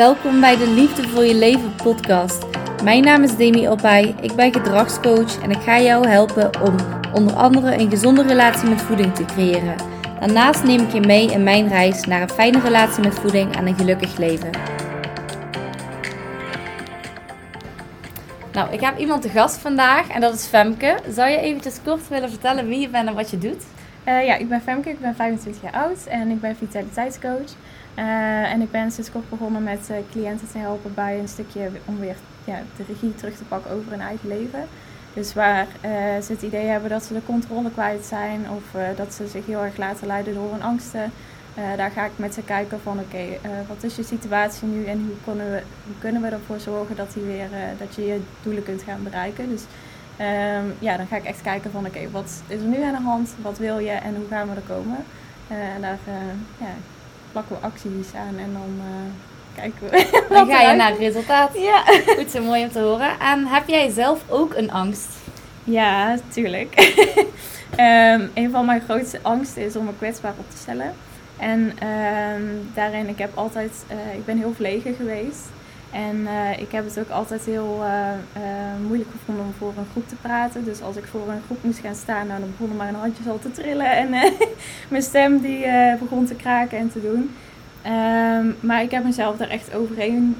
Welkom bij de Liefde voor je leven podcast. Mijn naam is Demi Opay, ik ben gedragscoach en ik ga jou helpen om onder andere een gezonde relatie met voeding te creëren. Daarnaast neem ik je mee in mijn reis naar een fijne relatie met voeding en een gelukkig leven. Nou, ik heb iemand te gast vandaag en dat is Femke. Zou je eventjes kort willen vertellen wie je bent en wat je doet? Uh, ja, ik ben Femke, ik ben 25 jaar oud en ik ben vitaliteitscoach. Uh, en ik ben sinds kort begonnen met uh, cliënten te helpen bij een stukje om weer ja, de regie terug te pakken over hun eigen leven. Dus waar ze het idee hebben dat ze de controle kwijt zijn of dat ze zich heel erg laten leiden door hun angsten. daar ga ik met ze kijken van oké, wat is je situatie nu en hoe kunnen we, kunnen we ervoor zorgen dat, weer, dat je je doelen kunt gaan bereiken. Dus Um, ja, dan ga ik echt kijken van oké, wat is er nu aan de hand? Wat wil je en hoe gaan we er komen? En daar ja, plakken we acties aan en dan uh, kijken we. Dan ga je naar het resultaat. Ja. Goed, zo mooi om te horen. En heb jij zelf ook een angst? Ja, tuurlijk. um, een van mijn grootste angsten is om me kwetsbaar op te stellen. En um, daarin, ik heb altijd, ik ben heel verlegen geweest. En uh, ik heb het ook altijd heel uh, uh, moeilijk gevonden om voor een groep te praten. Dus als ik voor een groep moest gaan staan, nou, dan begonnen mijn handjes al te trillen. En mijn stem die begon te kraken en te doen. Um, maar ik heb mezelf daar echt overheen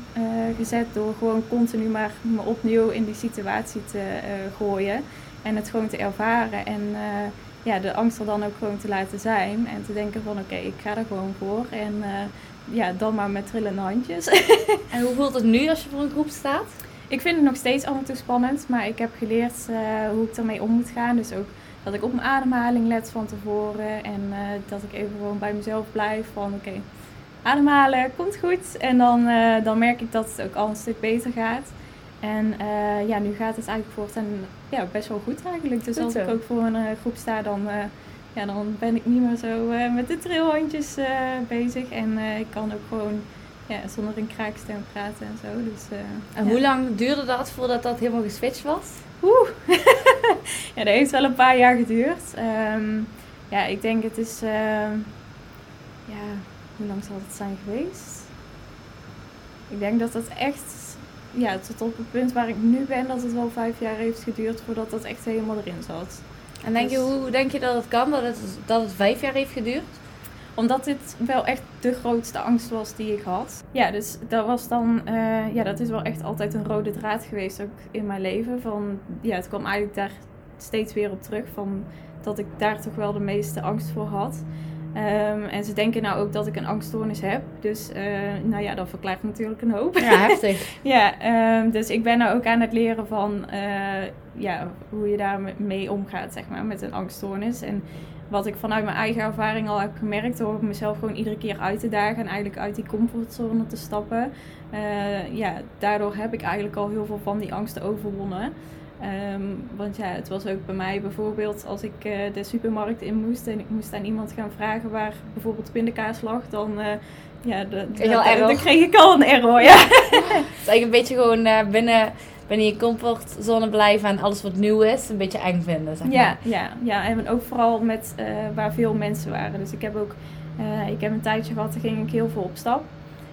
gezet door gewoon continu maar me opnieuw in die situatie te gooien. En het gewoon te ervaren. En ja, de angst er dan ook gewoon te laten zijn. En te denken van oké, ik ga er gewoon voor. En ja, dan maar met trillende handjes. en hoe voelt het nu als je voor een groep staat? Ik vind het nog steeds af en toe spannend, maar ik heb geleerd uh, hoe ik ermee om moet gaan. Dus ook dat ik op mijn ademhaling let van tevoren en uh, dat ik even gewoon bij mezelf blijf van oké, okay, ademhalen, komt goed. En dan, uh, dan merk ik dat het ook al een stuk beter gaat. En ja, nu gaat het eigenlijk voortaan ja, best wel goed eigenlijk. Dus goed als ik ook voor een groep sta, dan ja, dan ben ik niet meer zo uh, met de trilhandjes uh, bezig. En uh, ik kan ook gewoon ja, zonder een kraakstem praten en zo. Dus, en ja. hoe lang duurde dat voordat dat helemaal geswitcht was? Oeh, ja, dat heeft wel een paar jaar geduurd. Um, ja, ik denk het is, ja, hoe lang zal het zijn geweest? Ik denk dat het echt, ja, tot op het punt waar ik nu ben, dat het wel vijf jaar heeft geduurd voordat dat echt helemaal erin zat. En denk je, dus- hoe denk je dat het kan, dat het, dat het vijf jaar heeft geduurd? Omdat dit wel echt de grootste angst was die ik had. Ja, dus dat was dan, uh, ja, dat is wel echt altijd een rode draad geweest ook in mijn leven. Van, ja, het kwam eigenlijk daar steeds weer op terug van dat ik daar toch wel de meeste angst voor had. Um, en ze denken nou ook dat ik een angststoornis heb. Dus uh, nou ja, dat verklaart natuurlijk een hoop. Ja, heftig. ja, um, dus ik ben nou ook aan het leren van uh, ja, hoe je daarmee omgaat, zeg maar, met een angststoornis. En wat ik vanuit mijn eigen ervaring al heb gemerkt, door mezelf gewoon iedere keer uit te dagen en eigenlijk uit die comfortzone te stappen. Uh, ja, daardoor heb ik eigenlijk al heel veel van die angsten overwonnen. Um, want ja, het was ook bij mij bijvoorbeeld als ik uh, de supermarkt in moest en ik moest aan iemand gaan vragen waar bijvoorbeeld pindakaas lag, dan, uh, ja, de, de, de, dan kreeg ik al een error. Ja. het is eigenlijk een beetje gewoon uh, binnen, binnen je comfortzone blijven en alles wat nieuw is een beetje eng vinden. Zeg maar. ja, ja, ja, en ook vooral met waar veel mensen waren. Dus ik heb ook ik heb een tijdje gehad, daar ging ik heel veel op stap.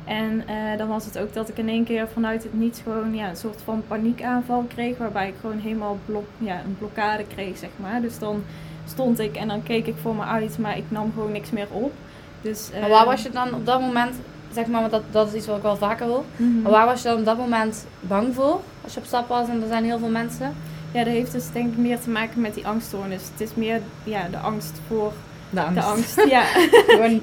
En uh, dan was het ook dat ik in één keer vanuit het niets gewoon ja, een soort van paniekaanval kreeg. Waarbij ik gewoon helemaal blok, ja, een blokkade kreeg, zeg maar. Dus dan stond ik en dan keek ik voor me uit, maar ik nam gewoon niks meer op. Dus, uh, maar waar was je dan op dat moment, zeg maar, want dat, dat is iets wat ik wel vaker hoor. Mm -hmm. Maar waar was je dan op dat moment bang voor? Als je op stap was en er zijn heel veel mensen? Ja, dat heeft dus denk ik meer te maken met die angststoornis. Het is meer ja, de angst voor de angst. De angst, ja.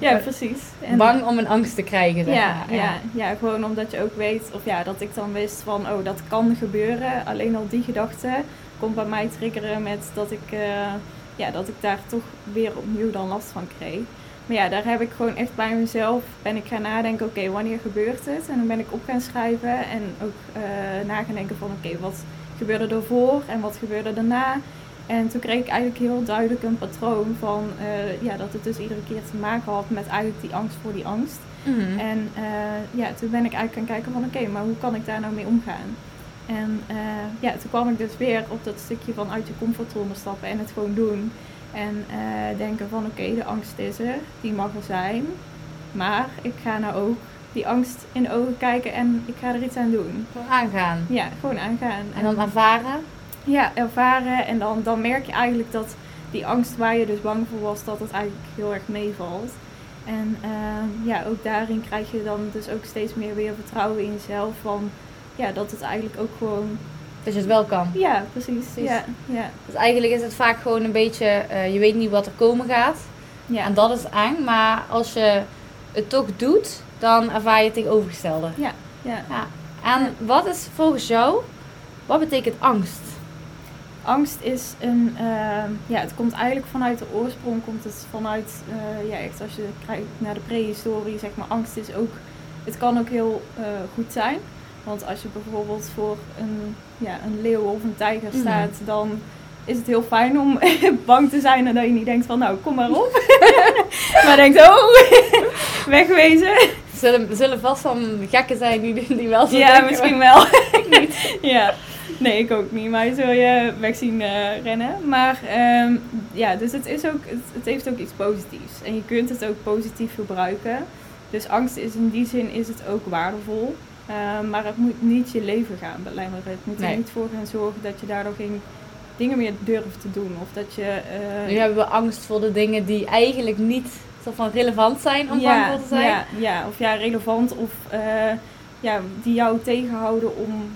ja, precies. En bang om een angst te krijgen, zeg ja, maar. Ja. ja, ja, gewoon omdat je ook weet, of ja, dat ik dan wist van, oh, dat kan gebeuren. Alleen al die gedachte komt bij mij triggeren met dat ik, uh, ja, dat ik daar toch weer opnieuw dan last van kreeg. Maar ja, daar heb ik gewoon echt bij mezelf, ben ik gaan nadenken, oké, okay, wanneer gebeurt het? En dan ben ik op gaan schrijven en ook uh, na gaan denken van, oké, okay, wat gebeurde ervoor en wat gebeurde daarna? En toen kreeg ik eigenlijk heel duidelijk een patroon van uh, ja, dat het dus iedere keer te maken had met eigenlijk die angst voor die angst. Mm -hmm. En uh, ja, toen ben ik eigenlijk gaan kijken van oké, okay, maar hoe kan ik daar nou mee omgaan? En uh, ja, toen kwam ik dus weer op dat stukje van uit je comfortzone stappen en het gewoon doen. En denken van oké, okay, de angst is er, die mag er zijn. Maar ik ga nou ook die angst in de ogen kijken en ik ga er iets aan doen. Gewoon aangaan. Ja, gewoon aangaan. En dan ervaren. Ja, ervaren. En dan, dan merk je eigenlijk dat die angst waar je dus bang voor was, dat het eigenlijk heel erg meevalt. En ehm, ja, ook daarin krijg je dan dus ook steeds meer weer vertrouwen in jezelf. Van ja, dat het eigenlijk ook gewoon. Dat je het wel kan. Ja, precies. Ja, ja. Dus eigenlijk is het vaak gewoon een beetje, eh, je weet niet wat er komen gaat. Ja. En dat is eng. Maar als je het toch doet, dan ervaar je het tegenovergestelde. Ja, ja. ja. En wat is volgens jou, wat betekent angst? Angst is een, ehm, ja, het komt eigenlijk vanuit de oorsprong, komt het vanuit, uh, ja, echt als je kijkt naar de prehistorie, zeg maar, angst is ook, het kan ook heel uh, goed zijn. Want als je bijvoorbeeld voor een, ja, een leeuw of een tijger mhm. staat, dan is het heel fijn om bang te zijn en dat je niet denkt van, nou, kom maar op. maar denkt, oh, wegwezen. Zullen, zullen vast van gekken zijn die, die wel zo Ja, misschien wel. Ja. Nee, ik ook niet. Maar zul je weg zien uh, rennen. Maar um, ja, dus het, is ook, het, het, heeft ook iets positiefs. En je kunt het ook positief gebruiken. Dus angst is in die zin is het ook waardevol. Uh, maar het moet niet je leven gaan belemmeren. Het moet er niet voor gaan zorgen dat je daardoor geen dingen meer durft te doen. Of dat je... Uh, nu hebben we angst voor de dingen die eigenlijk niet zo van relevant zijn om ja, bang voor te zijn. Ja, ja, of ja, relevant of uh, ja, die jou tegenhouden om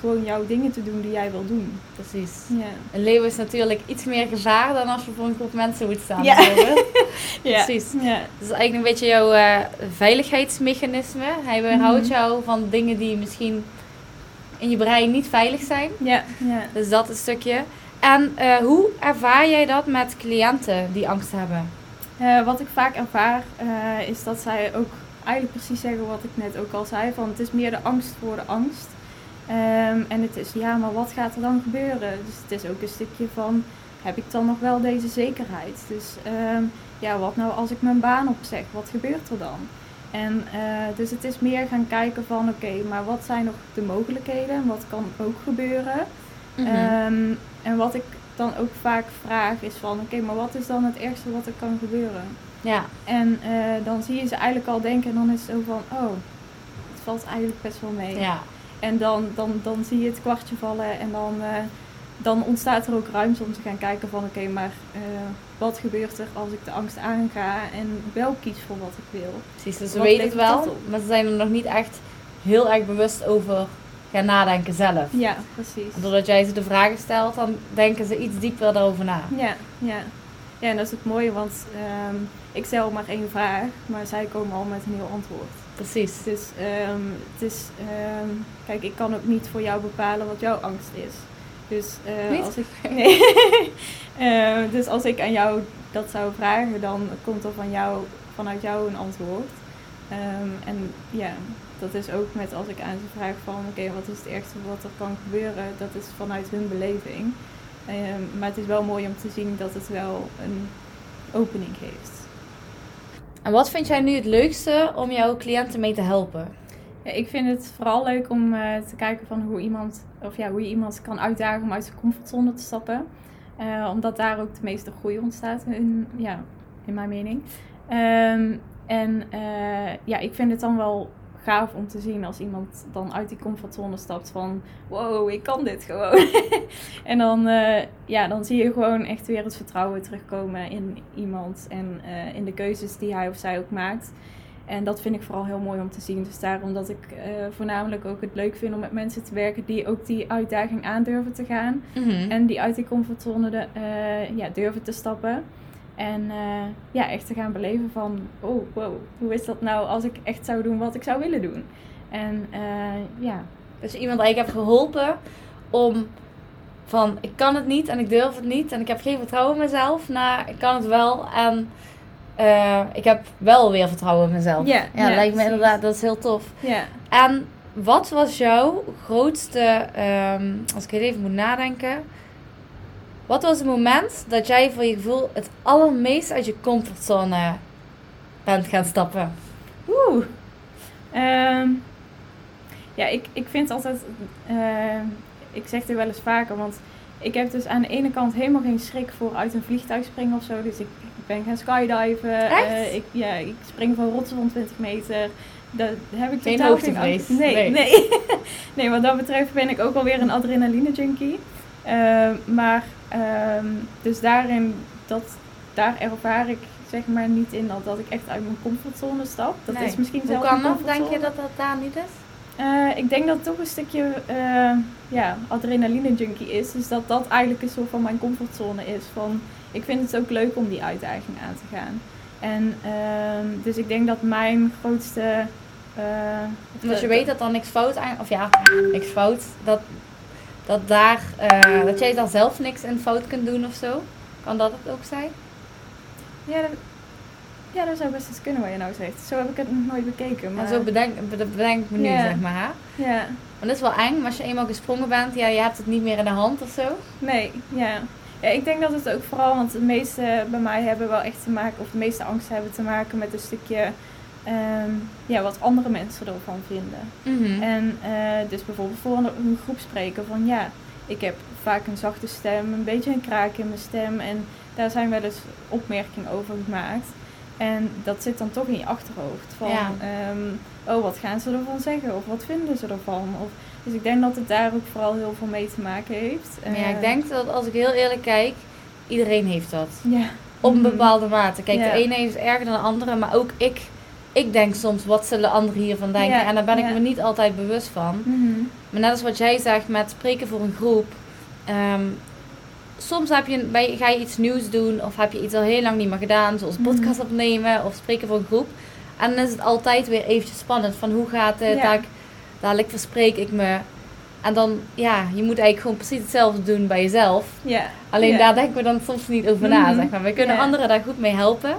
gewoon jouw dingen te doen die jij wil doen. Precies. Ja. Een leeuw is natuurlijk iets meer gevaar dan als je voor een groep mensen moet staan. Ja. Precies. Ja. Dat is eigenlijk een beetje jouw uh, veiligheidsmechanisme. Hij weerhoudt mm jou van dingen die misschien in je brein niet veilig zijn. Ja. ja. Dus dat een stukje. En uh, hoe ervaar jij dat met cliënten die angst hebben? Uh, wat ik vaak ervaar is dat zij ook eigenlijk precies zeggen wat ik net ook al zei. Van het is meer de angst voor de angst. Um, en het is, ja, maar wat gaat er dan gebeuren? Dus het is ook een stukje van, heb ik dan nog wel deze zekerheid? Dus um, ja, wat nou als ik mijn baan opzeg? Wat gebeurt er dan? En uh, dus het is meer gaan kijken van, oké, maar wat zijn nog de mogelijkheden? Wat kan ook gebeuren? Mm -hmm. um, en wat ik dan ook vaak vraag is van, oké, maar wat is dan het ergste wat er kan gebeuren? Ja. En uh, dan zie je ze eigenlijk al denken en dan is het zo van, oh, het valt eigenlijk best wel mee. Ja. En dan, dan, dan zie je het kwartje vallen en dan, uh, dan ontstaat er ook ruimte om te gaan kijken van oké, okay, maar uh, wat gebeurt er als ik de angst aanga en wel kies voor wat ik wil. Precies, dus ze weten het wel, maar ze zijn er nog niet echt heel erg bewust over gaan nadenken zelf. Ja, precies. Doordat jij ze de vragen stelt, dan denken ze iets dieper daarover na. Ja, ja. Ja, en dat is het mooie, want um, ik stel maar één vraag, maar zij komen al met een heel antwoord. Precies. Dus um, het is, um, kijk, ik kan ook niet voor jou bepalen wat jouw angst is. Dus uh, als ik, nee. uh, dus als ik aan jou dat zou vragen, dan komt er van jou, vanuit jou een antwoord. Um, en ja, dat is ook met als ik aan ze vraag van, oké, okay, wat is het ergste wat er kan gebeuren? Dat is vanuit hun beleving. maar het is wel mooi om te zien dat het wel een opening geeft. En wat vind jij nu het leukste om jouw cliënten mee te helpen? Ja, ik vind het vooral leuk om uh, te kijken van hoe, iemand, of ja, hoe je iemand kan uitdagen om uit zijn comfortzone te stappen. Uh, omdat daar ook de meeste groei ontstaat, in, ja, in mijn mening. Um, en uh, ja, ik vind het dan wel gaaf om te zien als iemand dan uit die comfortzone stapt van wow, ik kan dit gewoon. en dan, uh, ja, dan zie je gewoon echt weer het vertrouwen terugkomen in iemand en uh, in de keuzes die hij of zij ook maakt. En dat vind ik vooral heel mooi om te zien. Dus daarom dat ik uh, voornamelijk ook het leuk vind om met mensen te werken die ook die uitdaging aandurven te gaan. Mm -hmm. En die uit die comfortzone de, ja, durven te stappen. En uh, ja, echt te gaan beleven van, oh wow, hoe is dat nou als ik echt zou doen wat ik zou willen doen? En uh, ja. Dus iemand die ik heb geholpen om van, ik kan het niet en ik durf het niet en ik heb geen vertrouwen in mezelf, naar ik kan het wel en uh, ik heb wel weer vertrouwen in mezelf. Ja, ja, lijkt me inderdaad, dat is heel tof. Ja. En wat was jouw grootste, um, als ik even moet nadenken, wat was het moment dat jij voor je gevoel het allermeest uit je comfortzone bent gaan stappen? Oeh. Um, ja, ik, ik vind altijd. Uh, ik zeg dit wel eens vaker, want ik heb dus aan de ene kant helemaal geen schrik voor uit een vliegtuig springen of zo. Dus ik, ik ben gaan skydiven. Uh, ik, ja, ik spring van rotsen van 20 meter. dat heb ik Geen hoogtevrees. angst- Nee, Nee. nee. Nee. wat dat betreft ben ik ook alweer een adrenaline junkie. Eh, maar, ehm, dus daarin, dat, daar ervaar ik zeg maar niet in dat, dat ik echt uit mijn comfortzone stap. Dat Nee. is misschien Hoe zelf kan een dat? Denk je dat dat daar niet is? Eh, ik denk dat het toch een stukje eh, ja, adrenaline junkie is. Dus dat dat eigenlijk een soort van mijn comfortzone is. Van, ik vind het ook leuk om die uitdaging aan te gaan. En ehm, dus ik denk dat mijn grootste... eh, of Omdat de- je weet dat er niks fout aan, of ja, niks fout, dat, dat daar, eh, dat jij daar zelf niks in fout kunt doen of zo. Kan dat het ook zijn? Ja, dat, ja, dat zou best eens kunnen wat je nou zegt. Zo heb ik het nog nooit bekeken. Maar zo bedenk, bede- bedenk ik me nu, zeg maar. Hè? Ja, Want dat is wel eng, maar als je eenmaal gesprongen bent, ja, je hebt het niet meer in de hand of zo. nee, ja. ja. Ik denk dat het ook vooral, want de meeste bij mij hebben wel echt te maken, of de meeste angsten hebben te maken met een stukje, ehm, ja, wat andere mensen ervan vinden. Mhm. En eh, dus bijvoorbeeld voor een, een groep spreken van ja, ik heb vaak een zachte stem, een beetje een kraak in mijn stem. En daar zijn wel eens opmerkingen over gemaakt. En dat zit dan toch in je achterhoofd. Van, Ja. ehm, oh, wat gaan ze ervan zeggen? Of wat vinden ze ervan? Of, dus ik denk dat het daar ook vooral heel veel mee te maken heeft. Maar ja, ik denk dat als ik heel eerlijk kijk, iedereen heeft dat. Ja. Op een Mhm. bepaalde mate. Kijk, Ja. de ene heeft het erger dan de andere, maar ook ik, ik denk soms, wat zullen anderen hiervan denken? Ja, En daar ben ik ja. me niet altijd bewust van. Mhm. Maar net als wat jij zegt met spreken voor een groep. ehm, soms heb je, bij, ga je iets nieuws doen of heb je iets al heel lang niet meer gedaan. Zoals Mhm. podcast opnemen of spreken voor een groep. En dan is het altijd weer eventjes spannend. Van hoe gaat het? Ja. Dadelijk, dadelijk verspreek ik me. En dan, ja, je moet eigenlijk gewoon precies hetzelfde doen bij jezelf. Ja. Alleen daar denken we dan soms niet over na, Mhm. zeg maar. We kunnen anderen daar goed mee helpen.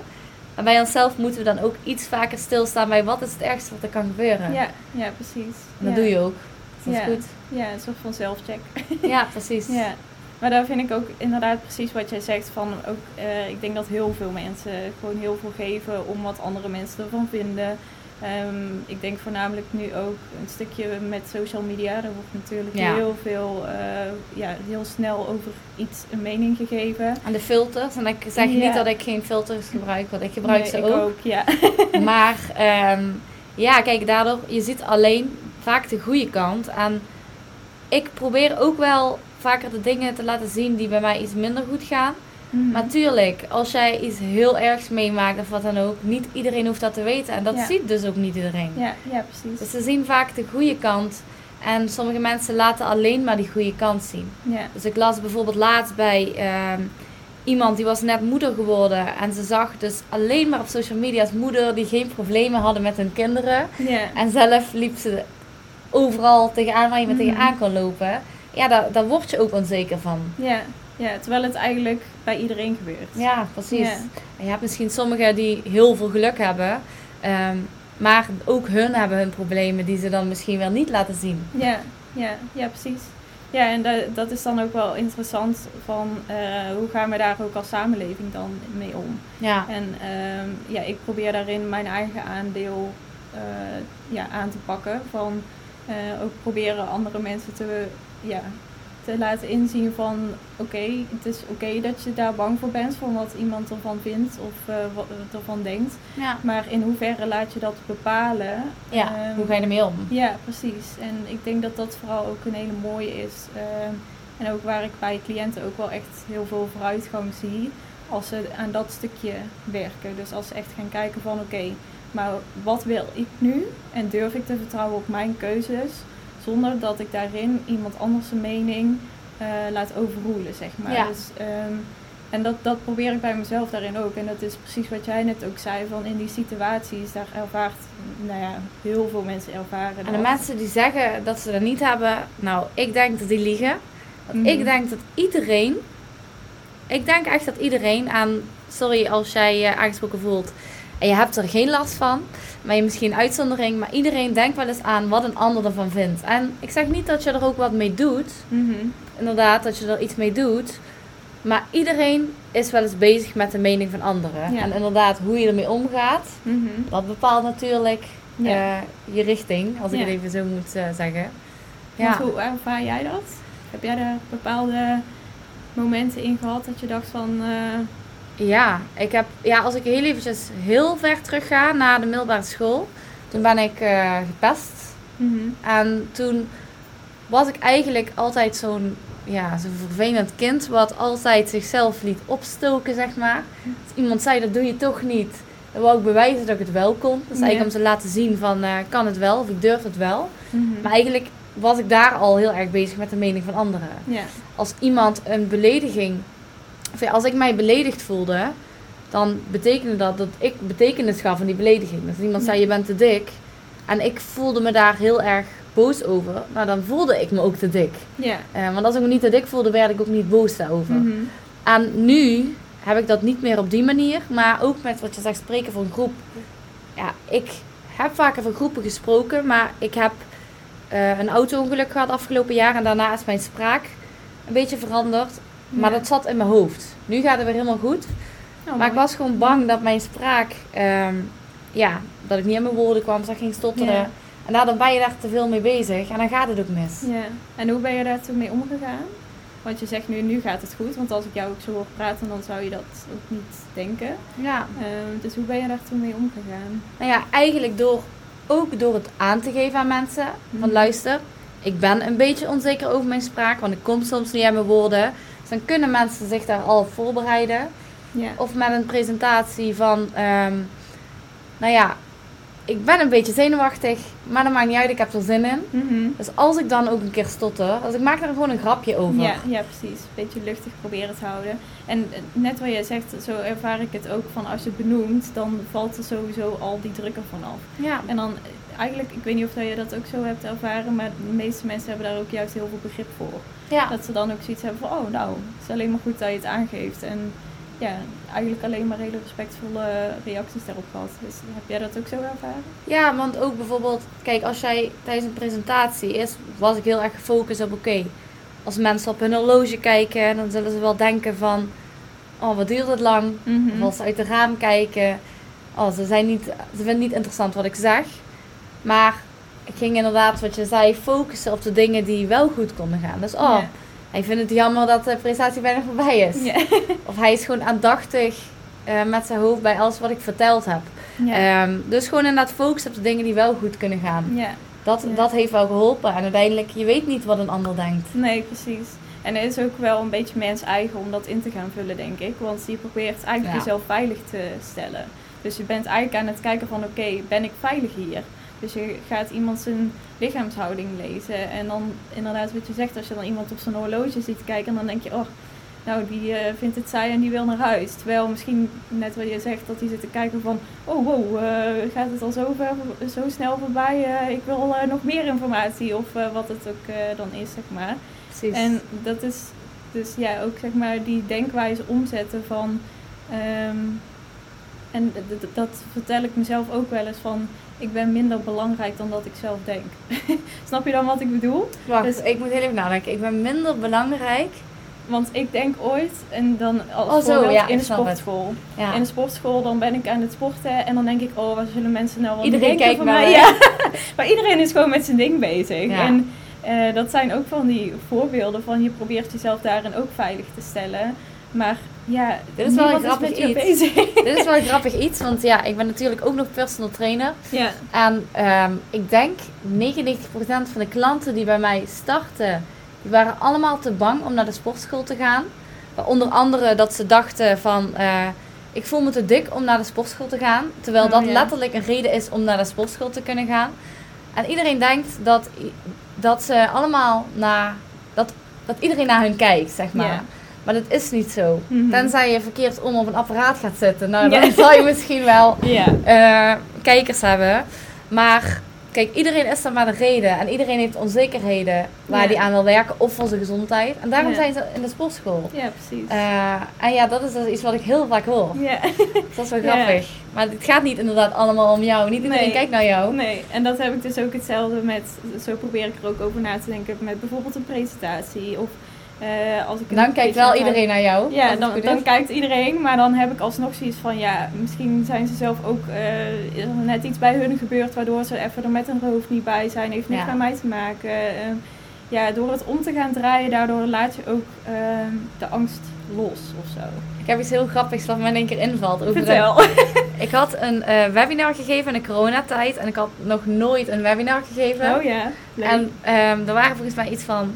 Maar bij onszelf moeten we dan ook iets vaker stilstaan bij wat is het ergste wat er kan gebeuren. Ja, ja, precies. En dat ja. doe je ook. Dat is Ja. goed. Ja, een soort van zelfcheck. Ja, precies. Ja, maar daar vind ik ook inderdaad precies wat jij zegt. Van ook, eh, ik denk dat heel veel mensen gewoon heel veel geven om wat andere mensen ervan vinden. Ehm, ik denk voornamelijk nu ook een stukje met social media. Er wordt natuurlijk Ja. heel veel, eh, ja, heel snel over iets een mening gegeven. En de filters. En ik zeg Ja. niet dat ik geen filters gebruik, want ik gebruik Nee, ze ik ook. ja. Maar ehm, ja, kijk, daardoor, je ziet alleen vaak de goede kant. En ik probeer ook wel vaker de dingen te laten zien die bij mij iets minder goed gaan. Mhm. Maar tuurlijk, als jij iets heel ergs meemaakt of wat dan ook, niet iedereen hoeft dat te weten. En dat Ja. ziet dus ook niet iedereen. ja, ja, precies. Dus ze zien vaak de goede kant. En sommige mensen laten alleen maar die goede kant zien. Ja. Dus ik las bijvoorbeeld laatst bij ehm, iemand die was net moeder geworden. En ze zag dus alleen maar op social media als moeder die geen problemen hadden met hun kinderen. Ja. En zelf liep ze overal tegenaan waar je maar Mhm. tegenaan kon lopen. Ja, daar, daar word je ook onzeker van. Ja. Ja, terwijl het eigenlijk bij iedereen gebeurt. Ja, precies. Ja. En je hebt misschien sommigen die heel veel geluk hebben. ehm, maar ook hun hebben hun problemen die ze dan misschien wel niet laten zien. Ja, ja, ja, precies. Ja, en da- dat is dan ook wel interessant van eh, hoe gaan we daar ook als samenleving dan mee om. Ja, En ehm, ja, ik probeer daarin mijn eigen aandeel eh, ja, aan te pakken. Van eh, ook proberen andere mensen te, ja, te laten inzien van oké, het is oké dat je daar bang voor bent van wat iemand ervan vindt of eh, wat ervan denkt. ja. Maar in hoeverre laat je dat bepalen? ja. Ehm, hoe ga je ermee om? ja, precies. En ik denk dat dat vooral ook een hele mooie is. Ehm, en ook waar ik bij cliënten ook wel echt heel veel vooruitgang zie als ze aan dat stukje werken. Dus als ze echt gaan kijken van oké, maar wat wil ik nu? En durf ik te vertrouwen op mijn keuzes zonder dat ik daarin iemand anders zijn mening eh, laat overroelen, zeg maar. Ja. Dus, ehm, en dat, dat probeer ik bij mezelf daarin ook. En dat is precies wat jij net ook zei, van in die situaties, daar ervaart, nou ja, heel veel mensen ervaren En de dat. mensen die zeggen dat ze dat niet hebben, nou, ik denk dat die liegen. Want Mhm. ik denk dat iedereen, ik denk echt dat iedereen aan, sorry als jij je aangesproken voelt en je hebt er geen last van, maar je misschien een uitzondering, maar iedereen denkt wel eens aan wat een ander ervan vindt. En ik zeg niet dat je er ook wat mee doet, Mhm. inderdaad, dat je er iets mee doet, maar iedereen is wel eens bezig met de mening van anderen. Ja. En inderdaad, hoe je ermee omgaat, Mhm. dat bepaalt natuurlijk Ja. eh, je richting, als ik Ja. het even zo moet eh, zeggen. Want Ja. hoe ervaar jij dat? Heb jij daar bepaalde momenten in gehad dat je dacht van... eh, ja, ik heb, ja, als ik heel eventjes heel ver terug ga naar de middelbare school, Toen ben ik eh, gepest. Mhm. En toen was ik eigenlijk altijd zo'n ja, zo'n vervelend kind. Wat altijd zichzelf liet opstoken, zeg maar. Als iemand zei, dat doe je toch niet. Dan wou ik bewijzen dat ik het wel kon. Dus eigenlijk Ja. om te laten zien van, ik kan het wel of ik durf het wel. Mhm. Maar eigenlijk was ik daar al heel erg bezig met de mening van anderen. Ja. Als iemand een belediging, als ik mij beledigd voelde, dan betekende dat dat ik betekenis gaf aan die belediging. Dus iemand zei, je bent te dik. En ik voelde me daar heel erg boos over. Nou, dan voelde ik me ook te dik. Ja. Eh, want als ik me niet te dik voelde, werd ik ook niet boos daarover. Mhm. En nu heb ik dat niet meer op die manier. Maar ook met wat je zegt, spreken voor een groep. Ja, ik heb vaker voor groepen gesproken. Maar ik heb eh, een auto-ongeluk gehad afgelopen jaar. En daarna is mijn spraak een beetje veranderd. Maar dat zat in mijn hoofd. Nu gaat het weer helemaal goed. Oh, maar ik was gewoon bang dat mijn spraak... ehm, ja, dat ik niet aan mijn woorden kwam. Dat ik ging stotteren. Ja. En daardoor ben je daar te veel mee bezig. En dan gaat het ook mis. Ja. En hoe ben je daar toen mee omgegaan? Want je zegt nu, nu gaat het goed. Want als ik jou ook zo hoor praten, dan zou je dat ook niet denken. Ja. Ehm, dus hoe ben je daar toen mee omgegaan? Nou ja, eigenlijk door, ook door het aan te geven aan mensen. Van Mhm. luister, ik ben een beetje onzeker over mijn spraak, want ik kom soms niet aan mijn woorden. Dan kunnen mensen zich daar al op voorbereiden. Ja. Of met een presentatie van, ehm, nou ja, ik ben een beetje zenuwachtig, maar dat maakt niet uit, ik heb er zin in. Mhm. Dus als ik dan ook een keer stotter, dus ik maak er gewoon een grapje over. Ja, ja, precies. Een beetje luchtig proberen te houden. En net wat jij zegt, zo ervaar ik het ook van als je het benoemt, dan valt er sowieso al die druk ervan af. Ja. En dan eigenlijk, ik weet niet of je dat ook zo hebt ervaren, maar de meeste mensen hebben daar ook juist heel veel begrip voor. ja. Dat ze dan ook zoiets hebben van, oh nou, het is alleen maar goed dat je het aangeeft. En ja, eigenlijk alleen maar hele respectvolle reacties daarop gehad. Dus heb jij dat ook zo ervaren? Ja, want ook bijvoorbeeld, kijk, als jij tijdens een presentatie is, was ik heel erg gefocust op, oké, als mensen op hun horloge kijken, dan zullen ze wel denken van, oh, wat duurt het lang? Of als ze uit de raam kijken, oh, ze, zijn niet, ze vinden het niet interessant wat ik zeg. Maar ik ging inderdaad, wat je zei, focussen op de dingen die wel goed konden gaan. Dus, oh, Ja. Hij vindt het jammer dat de presentatie bijna voorbij is. Of hij is gewoon aandachtig eh, met zijn hoofd bij alles wat ik verteld heb. Ehm, dus gewoon inderdaad focussen op de dingen die wel goed kunnen gaan. ja. Dat, dat heeft wel geholpen. En uiteindelijk, je weet niet wat een ander denkt. Nee, precies. En het is ook wel een beetje mens eigen om dat in te gaan vullen, denk ik. Want je probeert eigenlijk Ja. jezelf veilig te stellen. Dus je bent eigenlijk aan het kijken van, oké, ben ik veilig hier? Dus je gaat iemand zijn lichaamshouding lezen. En dan inderdaad wat je zegt, als je dan iemand op zijn horloge ziet kijken, dan denk je, oh, nou, die eh, vindt het saai en die wil naar huis. Terwijl misschien, net wat je zegt, dat die zit te kijken van, oh wow, eh, gaat het al zo, ver, zo snel voorbij? Eh, ik wil nog meer informatie of wat het ook dan is, zeg maar. Precies. En dat is dus ja, ook zeg maar die denkwijze omzetten van. ehm, en dat vertel ik mezelf ook wel eens van. Ik ben minder belangrijk dan dat ik zelf denk. Snap je dan wat ik bedoel? Wacht, dus- ik moet heel even nadenken. Ik ben minder belangrijk. Want ik denk ooit, en dan als Oh, zo, voorbeeld ja, in de sportschool. Ja. In de sportschool dan ben ik aan het sporten en dan denk ik, oh, wat zullen mensen nou wel Iedereen denken kijkt van mij? Ja. maar iedereen is gewoon met zijn ding bezig. En eh, dat zijn ook van die voorbeelden van je probeert jezelf daarin ook veilig te stellen. Maar ja, Dit is wel een grappig iets. Dit is wel een grappig iets, want ja, ik ben natuurlijk ook nog personal trainer. ja. En ehm, ik denk 99% van de klanten die bij mij starten, die waren allemaal te bang om naar de sportschool te gaan. Onder andere dat ze dachten van, eh, ik voel me te dik om naar de sportschool te gaan. Terwijl Oh, dat ja. letterlijk een reden is om naar de sportschool te kunnen gaan. En iedereen denkt dat, dat ze allemaal naar, dat, dat iedereen naar hun kijkt, zeg maar. Ja. Maar dat is niet zo. Mhm. Tenzij je verkeerd om op een apparaat gaat zitten. Nou, dan Ja. zal je misschien wel eh, kijkers hebben. Maar kijk, iedereen is er maar een reden. En iedereen heeft onzekerheden waar die aan wil werken. Of voor zijn gezondheid. En daarom zijn ze in de sportschool. ja, precies. Eh, en ja, dat is dus iets wat ik heel vaak hoor. ja. Dat is wel grappig. Maar het gaat niet inderdaad allemaal om jou. Niet iedereen Nee. kijkt naar jou. Nee, en dat heb ik dus ook hetzelfde met, zo probeer ik er ook over na te denken met bijvoorbeeld een presentatie. Of eh, als ik Dan kijkt wel iedereen naar jou. Ja, dan, dan kijkt iedereen, maar dan heb ik alsnog zoiets van, ja, misschien zijn ze zelf ook, eh, is er net iets bij hun gebeurd waardoor ze even er met hun hoofd niet bij zijn, heeft niks Ja. met mij te maken. Eh, ja, door het om te gaan draaien, daardoor laat je ook ehm, de angst los of zo. Ik heb iets heel grappigs wat me in één keer invalt. Over Vertel. Ik had een eh, webinar gegeven in de coronatijd. En ik had nog nooit een webinar gegeven. Oh ja, leuk. En ehm, er waren volgens mij iets van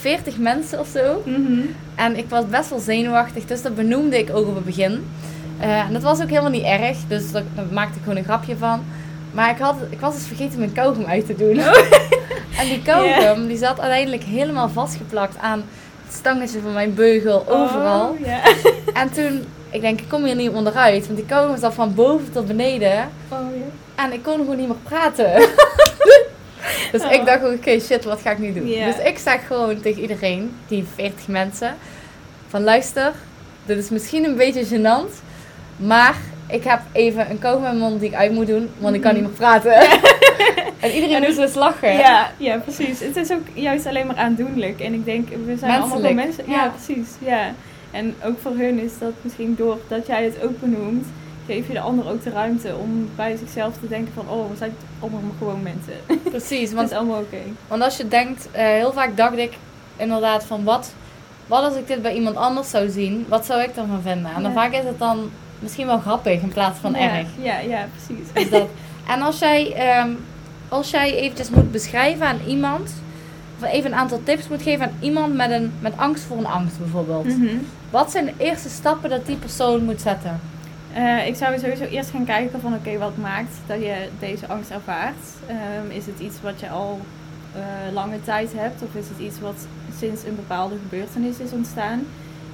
40 mensen of zo. Mhm. En ik was best wel zenuwachtig, dus dat benoemde ik ook op het begin. Eh, en dat was ook helemaal niet erg, dus daar daar maakte ik gewoon een grapje van. Maar ik, had, ik was dus vergeten mijn kauwgom uit te doen. en die kauwgom die zat uiteindelijk helemaal vastgeplakt aan het stangetje van mijn beugel, overal. Oh, ja. En toen, ik denk, ik kom hier niet onderuit, want die kauwgom zat van boven tot beneden. Oh. En ik kon gewoon niet meer praten. dus ik dacht, oké, shit, wat ga ik nu doen? Dus ik zeg gewoon tegen iedereen, die 40 mensen, van luister, dit is misschien een beetje gênant, maar ik heb even een kauwgom in mijn mond die ik uit moet doen, want ik kan niet meer praten. en iedereen En moest dus lachen. Ja, ja, precies. Het is ook juist alleen maar aandoenlijk. En ik denk, we zijn allemaal gewoon mensen. Ja, Ja. precies. Ja. En ook voor hun is dat misschien doordat jij het ook benoemt, geef je de ander ook de ruimte om bij zichzelf te denken van, oh, we zijn allemaal gewoon mensen. Precies, Het want, is allemaal oké. want als je denkt, eh, heel vaak dacht ik inderdaad van wat, wat als ik dit bij iemand anders zou zien, wat zou ik ervan vinden? En dan Ja. vaak is het dan misschien wel grappig in plaats van ja, erg. Ja, ja, precies. Is dat. En als jij, ehm, als jij eventjes moet beschrijven aan iemand, of even een aantal tips moet geven aan iemand met, een, met angst voor een angst bijvoorbeeld. Mhm. Wat zijn de eerste stappen dat die persoon moet zetten? Eh, ik zou sowieso eerst gaan kijken van oké, wat maakt dat je deze angst ervaart? Ehm, is het iets wat je al eh, lange tijd hebt of is het iets wat sinds een bepaalde gebeurtenis is ontstaan?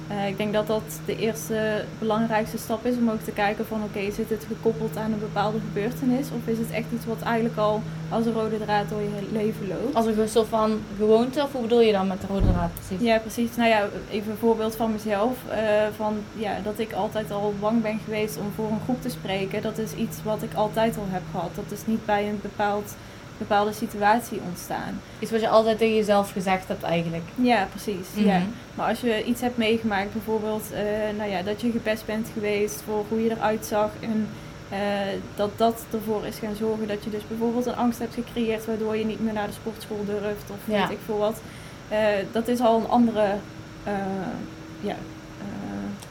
Eh, ik denk dat dat de eerste belangrijkste stap is om ook te kijken van oké, zit het gekoppeld aan een bepaalde gebeurtenis of is het echt iets wat eigenlijk al als een rode draad door je leven loopt? Als een soort van gewoonte, of hoe bedoel je dan met de rode draad precies? Ja, precies. Nou ja, even een voorbeeld van mezelf. eh, van, ja, dat ik altijd al bang ben geweest om voor een groep te spreken. Dat is iets wat ik altijd al heb gehad. Dat is niet bij een bepaald, bepaalde situatie ontstaan. Iets wat je altijd tegen jezelf gezegd hebt eigenlijk. Ja, precies. ja. Mhm. Maar als je iets hebt meegemaakt, bijvoorbeeld eh, nou ja, dat je gepest bent geweest voor hoe je eruit zag. En eh, dat dat ervoor is gaan zorgen dat je dus bijvoorbeeld een angst hebt gecreëerd waardoor je niet meer naar de sportschool durft of Ja. weet ik veel wat. Eh, dat is al een andere, ja,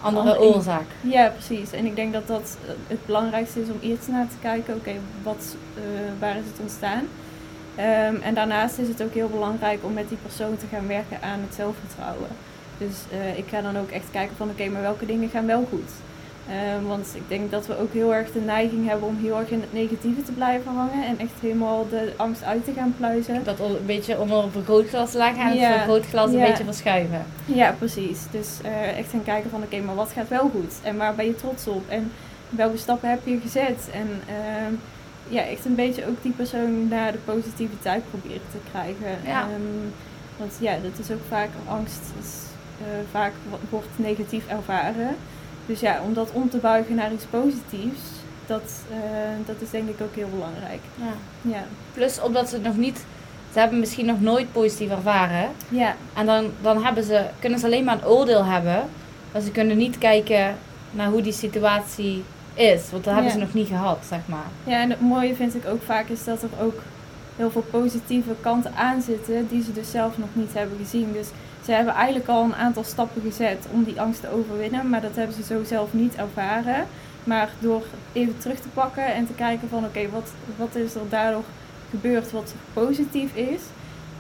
Andere oorzaak. Ja, precies. En ik denk dat dat eh, het belangrijkste is om eerst naar te kijken, oké, wat, eh, waar is het ontstaan? Ehm, en daarnaast is het ook heel belangrijk om met die persoon te gaan werken aan het zelfvertrouwen. Dus eh, ik ga dan ook echt kijken van, oké, maar welke dingen gaan wel goed? Ehm, want ik denk dat we ook heel erg de neiging hebben om heel erg in het negatieve te blijven hangen en echt helemaal de angst uit te gaan pluizen. Dat een beetje onder een vergrootglas leggen en Ja. het vergrootglas een Ja. beetje verschuiven. Ja, precies. Dus eh, echt gaan kijken van oké, maar wat gaat wel goed? En waar ben je trots op? En welke stappen heb je gezet? En ehm, ja, echt een beetje ook die persoon naar de positiviteit proberen te krijgen. Ja. Ehm, want ja, dat is ook vaak angst. Is, eh, vaak wo- wordt negatief ervaren. Dus ja, om dat om te buigen naar iets positiefs, dat, eh, dat is denk ik ook heel belangrijk. Ja. Ja, Plus omdat ze het nog niet, ze hebben misschien nog nooit positief ervaren. ja, En dan, dan hebben ze, kunnen ze alleen maar een oordeel hebben. Maar ze kunnen niet kijken naar hoe die situatie is. Want dat hebben Ja. ze nog niet gehad, zeg maar. Ja, en het mooie vind ik ook vaak is dat er ook heel veel positieve kanten aan zitten die ze dus zelf nog niet hebben gezien. Dus ze hebben eigenlijk al een aantal stappen gezet om die angst te overwinnen, maar dat hebben ze zo zelf niet ervaren. Maar door even terug te pakken en te kijken van oké, wat, wat is er daardoor gebeurd wat positief is,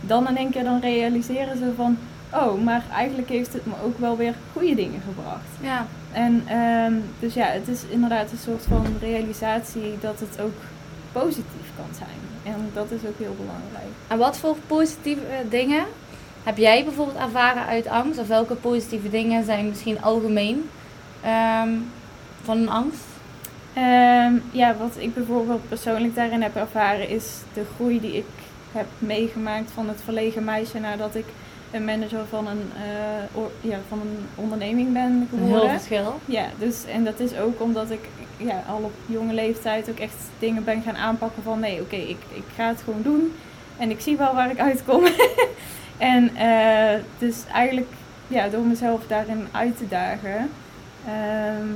dan in één keer dan realiseren ze van oh, maar eigenlijk heeft het me ook wel weer goede dingen gebracht. Ja. En ehm, dus ja, het is inderdaad een soort van realisatie dat het ook positief kan zijn. En dat is ook heel belangrijk. En wat voor positieve eh, dingen heb jij bijvoorbeeld ervaren uit angst? Of welke positieve dingen zijn misschien algemeen ehm, van een angst? Ehm, ja, wat ik bijvoorbeeld persoonlijk daarin heb ervaren is de groei die ik heb meegemaakt van het verlegen meisje nadat ik een manager van een, eh, or- ja, van een onderneming ben Een heel geworden. verschil. Ja, dus en dat is ook omdat ik ja, al op jonge leeftijd ook echt dingen ben gaan aanpakken van nee, oké, ik, ik ga het gewoon doen en ik zie wel waar ik uitkom. en eh, dus eigenlijk ja, door mezelf daarin uit te dagen. ehm,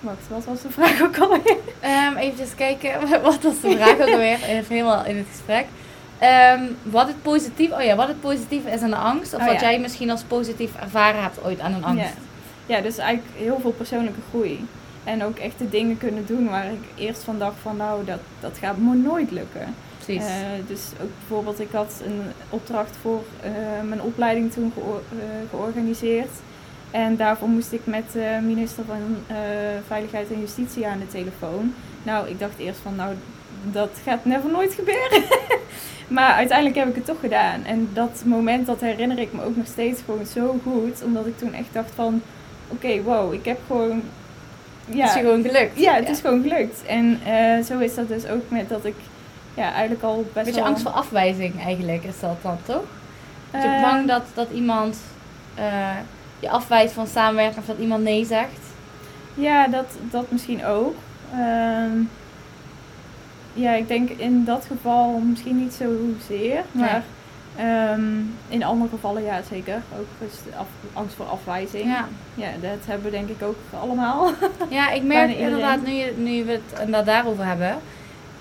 wacht, wat was de vraag ook alweer? Ehm even kijken, wat was de vraag ook alweer? Even helemaal in het gesprek. ehm, wat, het positief, oh ja, wat het positieve is aan de angst. Of Oh wat ja. jij misschien als positief ervaren hebt ooit aan een angst. Ja. ja, dus eigenlijk heel veel persoonlijke groei. En ook echt de dingen kunnen doen waar ik eerst van dacht van nou, dat, dat gaat me nooit lukken. Precies. Eh, dus ook bijvoorbeeld, ik had een opdracht voor eh, mijn opleiding toen geo- eh, georganiseerd. En daarvoor moest ik met de minister van Veiligheid en Justitie aan de telefoon. Nou, ik dacht eerst van, nou, dat gaat never nooit gebeuren. maar uiteindelijk heb ik het toch gedaan. En dat moment, dat herinner ik me ook nog steeds gewoon zo goed. Omdat ik toen echt dacht van, oké, wow, ik heb gewoon... het is gewoon gelukt. Ja, het is gewoon gelukt. En zo is dat dus ook met dat ik ja, eigenlijk al best Beetje wel... angst voor afwijzing eigenlijk is dat dan, toch? Dat je Eh, bang dat, dat iemand eh, je afwijst van samenwerken of dat iemand nee zegt. Ja, dat, dat misschien ook. Ehm, ja, ik denk in dat geval misschien niet zozeer. Maar ehm, in andere gevallen ja, zeker. Ook dus af- angst voor afwijzing. Ja. ja, dat hebben we denk ik ook allemaal. Ja, ik merk inderdaad, nu, je, nu we het inderdaad daarover hebben,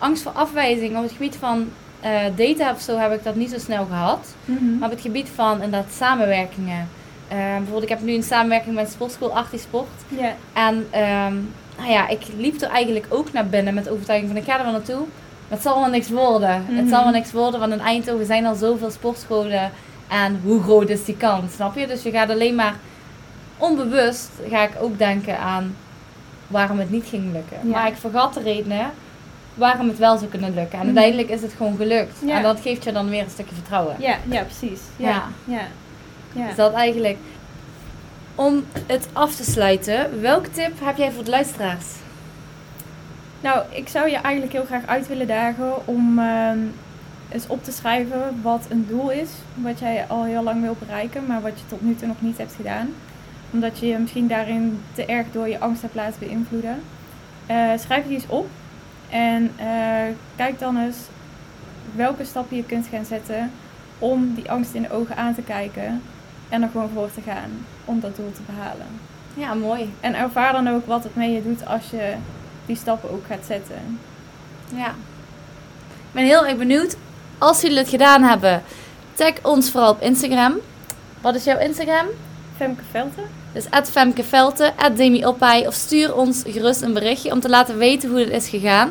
angst voor afwijzing. Op het gebied van eh, daten of zo heb ik dat niet zo snel gehad. Maar op het gebied van inderdaad samenwerkingen. Eh, bijvoorbeeld, ik heb nu een samenwerking met sportschool Artisport. Ja, En ehm, nou ja, ik liep er eigenlijk ook naar binnen met de overtuiging van ik ga er wel naartoe. Maar het zal wel niks worden. Mhm. Het zal wel niks worden, want in Eindhoven zijn al zoveel sportscholen. En hoe groot is die kans, snap je? Dus je gaat alleen maar onbewust, ga ik ook denken aan waarom het niet ging lukken. Ja. Maar ik vergat de redenen waarom het wel zou kunnen lukken. En Mhm. uiteindelijk is het gewoon gelukt. Ja. En dat geeft je dan weer een stukje vertrouwen. ja, ja precies. Ja, Ja. ja. ja. Dus dat eigenlijk. Om het af te sluiten, welke tip heb jij voor de luisteraars? Nou, ik zou je eigenlijk heel graag uit willen dagen om ehm, eens op te schrijven wat een doel is. Wat jij al heel lang wil bereiken, maar wat je tot nu toe nog niet hebt gedaan. Omdat je je misschien daarin te erg door je angst hebt laten beïnvloeden. Eh, schrijf die eens op. En eh, kijk dan eens welke stappen je kunt gaan zetten om die angst in de ogen aan te kijken. En er gewoon voor te gaan om dat doel te behalen. Ja, mooi. En ervaar dan ook wat het mee je doet als je die stappen ook gaat zetten. Ja. Ik ben heel erg benieuwd. Als jullie het gedaan hebben, tag ons vooral op Instagram. Wat is jouw Instagram? Femke Velten. Dus Femke Velte, Demi Oppij. Of stuur ons gerust een berichtje om te laten weten hoe het is gegaan.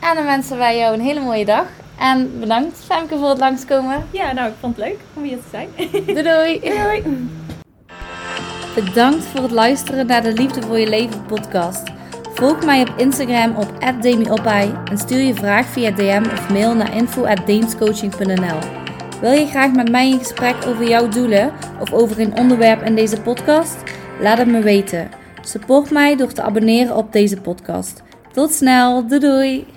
En dan wensen wij jou een hele mooie dag. En bedankt Femke voor het langskomen. Ja, nou, ik vond het leuk om hier te zijn. Doei doei! Doei! Bedankt voor het luisteren naar de Liefde voor je leven podcast. Volg mij op Instagram op @demiopai en stuur je vraag via DM of mail naar info@deemscoaching.nl. Wil je graag met mij in gesprek over jouw doelen of over een onderwerp in deze podcast? Laat het me weten. Support mij door te abonneren op deze podcast. Tot snel, doei doei!